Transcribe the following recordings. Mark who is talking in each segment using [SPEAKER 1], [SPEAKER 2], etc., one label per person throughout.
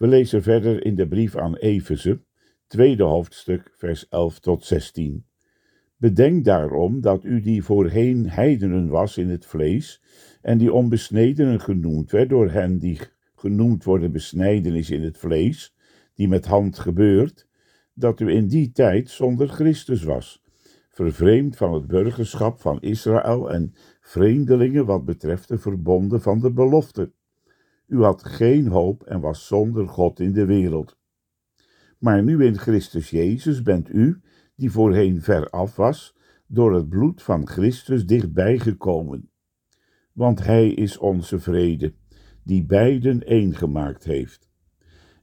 [SPEAKER 1] We lezen verder in de brief aan Efeze, tweede hoofdstuk, vers 11 tot 16. Bedenk daarom dat u die voorheen heidenen was in het vlees en die onbesnedenen genoemd werd door hen die genoemd worden besnijdenis in het vlees, die met hand gebeurt, dat u in die tijd zonder Christus was, vervreemd van het burgerschap van Israël en vreemdelingen wat betreft de verbonden van de belofte. U had geen hoop en was zonder God in de wereld. Maar nu in Christus Jezus bent u, die voorheen ver af was, door het bloed van Christus dichtbij gekomen. Want Hij is onze vrede, die beiden één gemaakt heeft.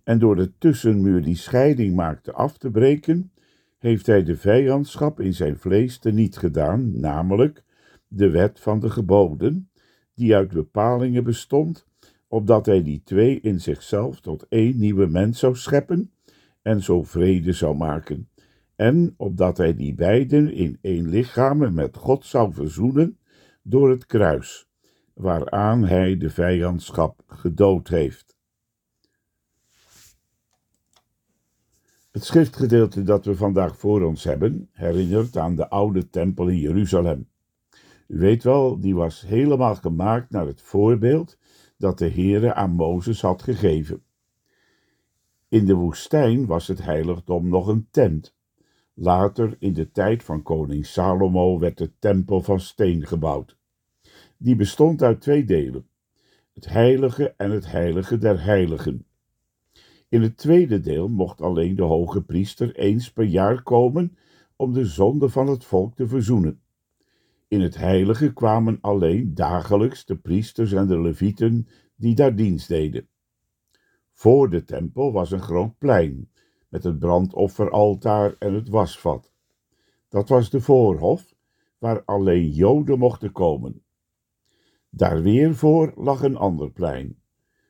[SPEAKER 1] En door de tussenmuur die scheiding maakte af te breken, heeft Hij de vijandschap in zijn vlees teniet gedaan, namelijk de wet van de geboden, die uit bepalingen bestond, opdat hij die twee in zichzelf tot één nieuwe mens zou scheppen en zo vrede zou maken, en opdat hij die beiden in één lichaam met God zou verzoenen door het kruis, waaraan hij de vijandschap gedood heeft. Het schriftgedeelte dat we vandaag voor ons hebben herinnert aan de oude tempel in Jeruzalem. U weet wel, die was helemaal gemaakt naar het voorbeeld dat de Heere aan Mozes had gegeven. In de woestijn was het heiligdom nog een tent. Later, in de tijd van koning Salomo, werd de tempel van steen gebouwd. Die bestond uit twee delen: het heilige en het heilige der heiligen. In het tweede deel mocht alleen de hoge priester eens per jaar komen om de zonde van het volk te verzoenen. In het heilige kwamen alleen dagelijks de priesters en de levieten die daar dienst deden. Voor de tempel was een groot plein met het brandofferaltaar en het wasvat. Dat was de voorhof waar alleen Joden mochten komen. Daar weer voor lag een ander plein,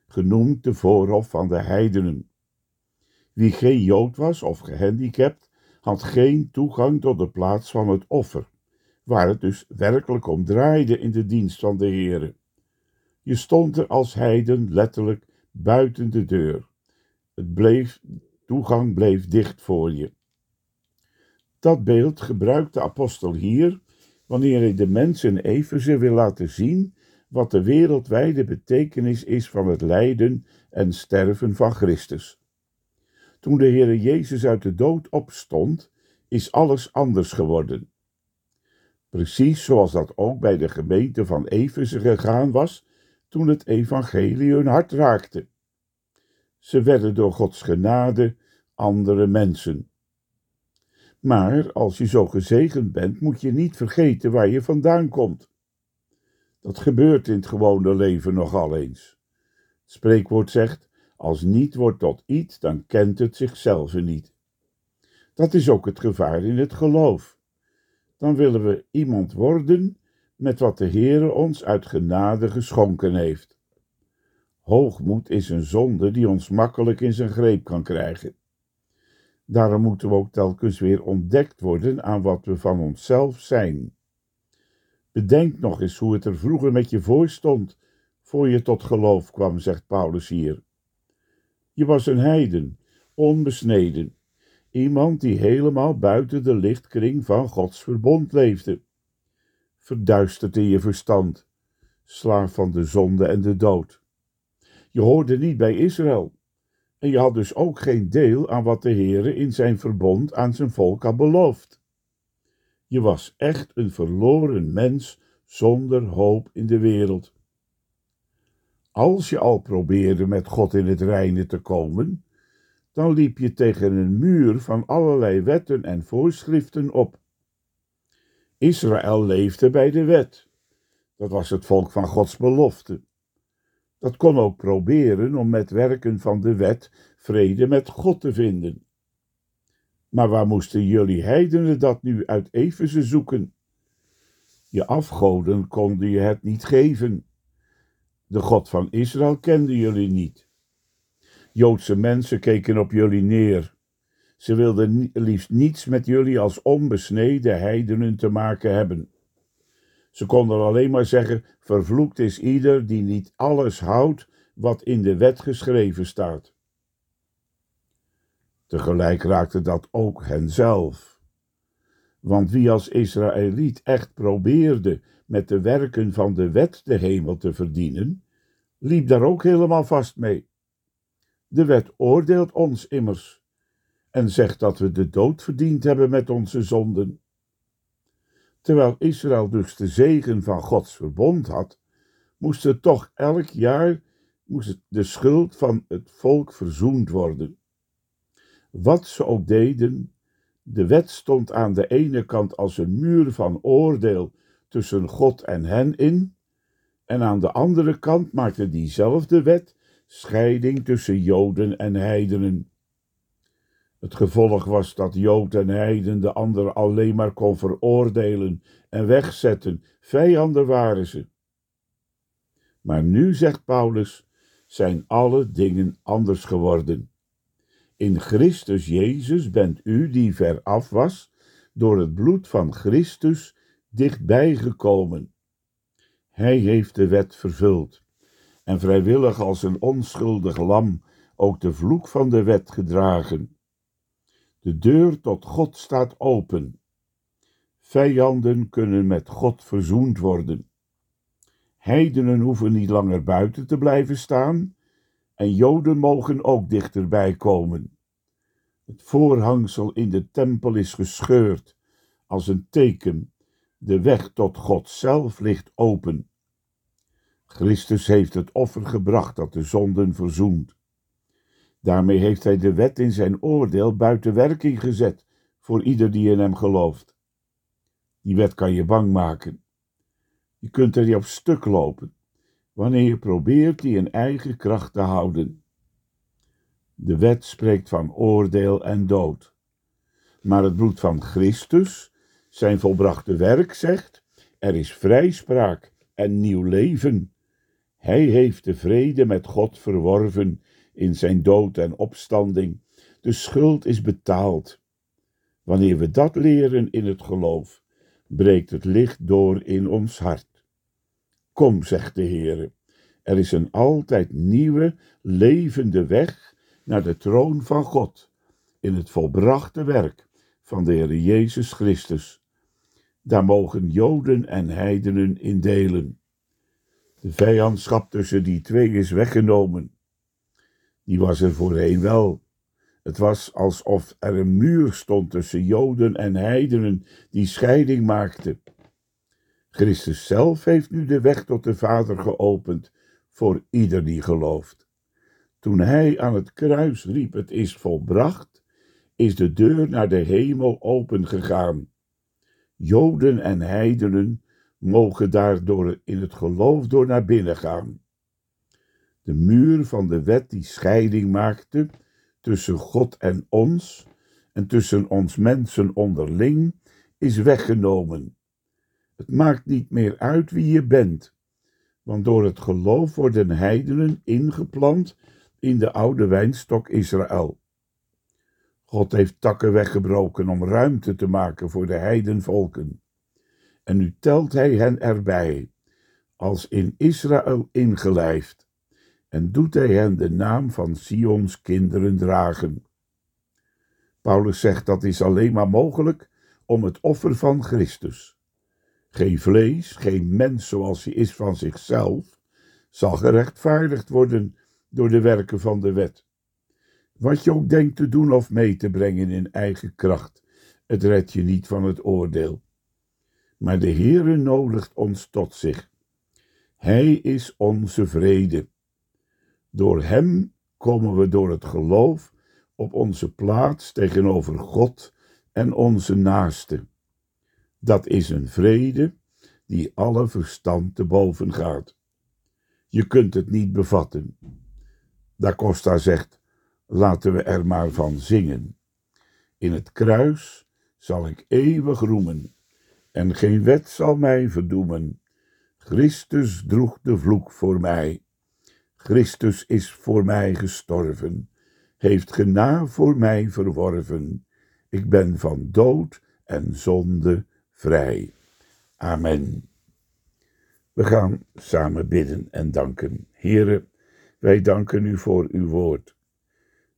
[SPEAKER 1] genoemd de voorhof van de heidenen. Wie geen Jood was of gehandicapt, had geen toegang tot de plaats van het offer waar het dus werkelijk om draaide in de dienst van de Heere. Je stond er als heiden letterlijk buiten de deur. Het bleef, toegang bleef dicht voor je. Dat beeld gebruikt de apostel hier wanneer hij de mensen Efeze wil laten zien wat de wereldwijde betekenis is van het lijden en sterven van Christus. Toen de Heere Jezus uit de dood opstond, is alles anders geworden. Precies zoals dat ook bij de gemeente van Efeze gegaan was toen het evangelie hun hart raakte. Ze werden door Gods genade andere mensen. Maar als je zo gezegend bent, moet je niet vergeten waar je vandaan komt. Dat gebeurt in het gewone leven nogal eens. Het spreekwoord zegt: als niet wordt tot iets, dan kent het zichzelf niet. Dat is ook het gevaar in het geloof dan willen we iemand worden met wat de Heere ons uit genade geschonken heeft. Hoogmoed is een zonde die ons makkelijk in zijn greep kan krijgen. Daarom moeten we ook telkens weer ontdekt worden aan wat we van onszelf zijn. Bedenk nog eens hoe het er vroeger met je voor stond, voor je tot geloof kwam, zegt Paulus hier. Je was een heiden, onbesneden, Iemand die helemaal buiten de lichtkring van Gods verbond leefde. Verduisterd in je verstand, slaaf van de zonde en de dood. Je hoorde niet bij Israël. En je had dus ook geen deel aan wat de Heere in zijn verbond aan zijn volk had beloofd. Je was echt een verloren mens zonder hoop in de wereld. Als je al probeerde met God in het reine te komen, dan liep je tegen een muur van allerlei wetten en voorschriften op. Israël leefde bij de wet. Dat was het volk van Gods belofte. Dat kon ook proberen om met werken van de wet vrede met God te vinden. Maar waar moesten jullie heidenen dat nu uit Efeze zoeken? Je afgoden konden je het niet geven. De God van Israël kenden jullie niet. Joodse mensen keken op jullie neer. Ze wilden liefst niets met jullie als onbesneden heidenen te maken hebben. Ze konden alleen maar zeggen: Vervloekt is ieder die niet alles houdt wat in de wet geschreven staat. Tegelijk raakte dat ook henzelf. Want wie als Israëliet echt probeerde met de werken van de wet de hemel te verdienen, liep daar ook helemaal vast mee. De wet oordeelt ons immers en zegt dat we de dood verdiend hebben met onze zonden. Terwijl Israël dus de zegen van Gods verbond had, moest er toch elk jaar moest de schuld van het volk verzoend worden. Wat ze ook deden, de wet stond aan de ene kant als een muur van oordeel tussen God en hen in, en aan de andere kant maakte diezelfde wet scheiding tussen Joden en heidenen. Het gevolg was dat Jood en heiden de ander alleen maar kon veroordelen en wegzetten. Vijanden waren ze. Maar nu, zegt Paulus, zijn alle dingen anders geworden. In Christus Jezus bent u, die veraf was, door het bloed van Christus dichtbij gekomen. Hij heeft de wet vervuld en vrijwillig als een onschuldig lam ook de vloek van de wet gedragen. De deur tot God staat open. Vijanden kunnen met God verzoend worden. Heidenen hoeven niet langer buiten te blijven staan en Joden mogen ook dichterbij komen. Het voorhangsel in de tempel is gescheurd als een teken. De weg tot God zelf ligt open. Christus heeft het offer gebracht dat de zonden verzoent. Daarmee heeft hij de wet in zijn oordeel buiten werking gezet voor ieder die in hem gelooft. Die wet kan je bang maken. Je kunt er niet op stuk lopen wanneer je probeert die in eigen kracht te houden. De wet spreekt van oordeel en dood. Maar het bloed van Christus, zijn volbrachte werk, zegt: er is vrijspraak en nieuw leven. Hij heeft de vrede met God verworven in zijn dood en opstanding. De schuld is betaald. Wanneer we dat leren in het geloof, breekt het licht door in ons hart. Kom, zegt de Heer, er is een altijd nieuwe, levende weg naar de troon van God, in het volbrachte werk van de Heer Jezus Christus. Daar mogen Joden en heidenen in delen. De vijandschap tussen die twee is weggenomen. Die was er voorheen wel. Het was alsof er een muur stond tussen Joden en heidenen die scheiding maakte. Christus zelf heeft nu de weg tot de Vader geopend voor ieder die gelooft. Toen hij aan het kruis riep: Het is volbracht, is de deur naar de hemel opengegaan. Joden en heidenen mogen daardoor in het geloof door naar binnen gaan. De muur van de wet die scheiding maakte tussen God en ons en tussen ons mensen onderling is weggenomen. Het maakt niet meer uit wie je bent, want door het geloof worden heidenen ingeplant in de oude wijnstok Israël. God heeft takken weggebroken om ruimte te maken voor de heidenvolken. En nu telt hij hen erbij, als in Israël ingelijfd, en doet hij hen de naam van Sions kinderen dragen. Paulus zegt dat is alleen maar mogelijk om het offer van Christus. Geen vlees, geen mens zoals hij is van zichzelf, zal gerechtvaardigd worden door de werken van de wet. Wat je ook denkt te doen of mee te brengen in eigen kracht, het redt je niet van het oordeel. Maar de Heere nodigt ons tot zich. Hij is onze vrede. Door Hem komen we door het geloof op onze plaats tegenover God en onze naaste. Dat is een vrede die alle verstand te boven gaat. Je kunt het niet bevatten. Da Costa zegt: laten we er maar van zingen. In het kruis zal ik eeuwig roemen, en geen wet zal mij verdoemen. Christus droeg de vloek voor mij. Christus is voor mij gestorven, heeft gena voor mij verworven. Ik ben van dood en zonde vrij. Amen. We gaan samen bidden en danken. Here, wij danken u voor uw woord.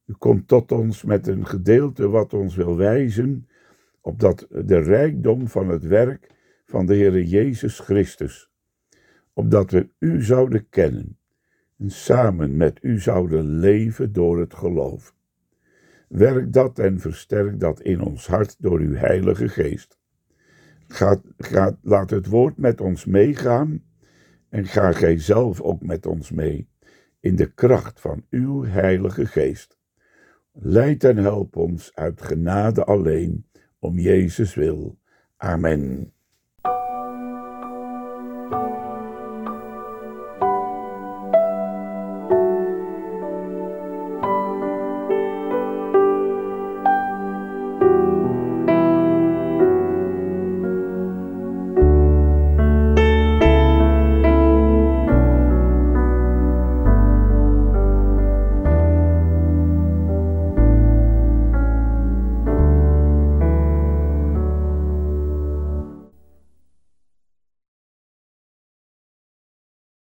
[SPEAKER 1] U komt tot ons met een gedeelte wat ons wil wijzen op dat de rijkdom van het werk van de Heere Jezus Christus, opdat we u zouden kennen en samen met u zouden leven door het geloof. Werk dat en versterk dat in ons hart door uw Heilige Geest. Gaat, laat het woord met ons meegaan en ga gij zelf ook met ons mee in de kracht van uw Heilige Geest. Leid en help ons uit genade alleen, om Jezus wil. Amen.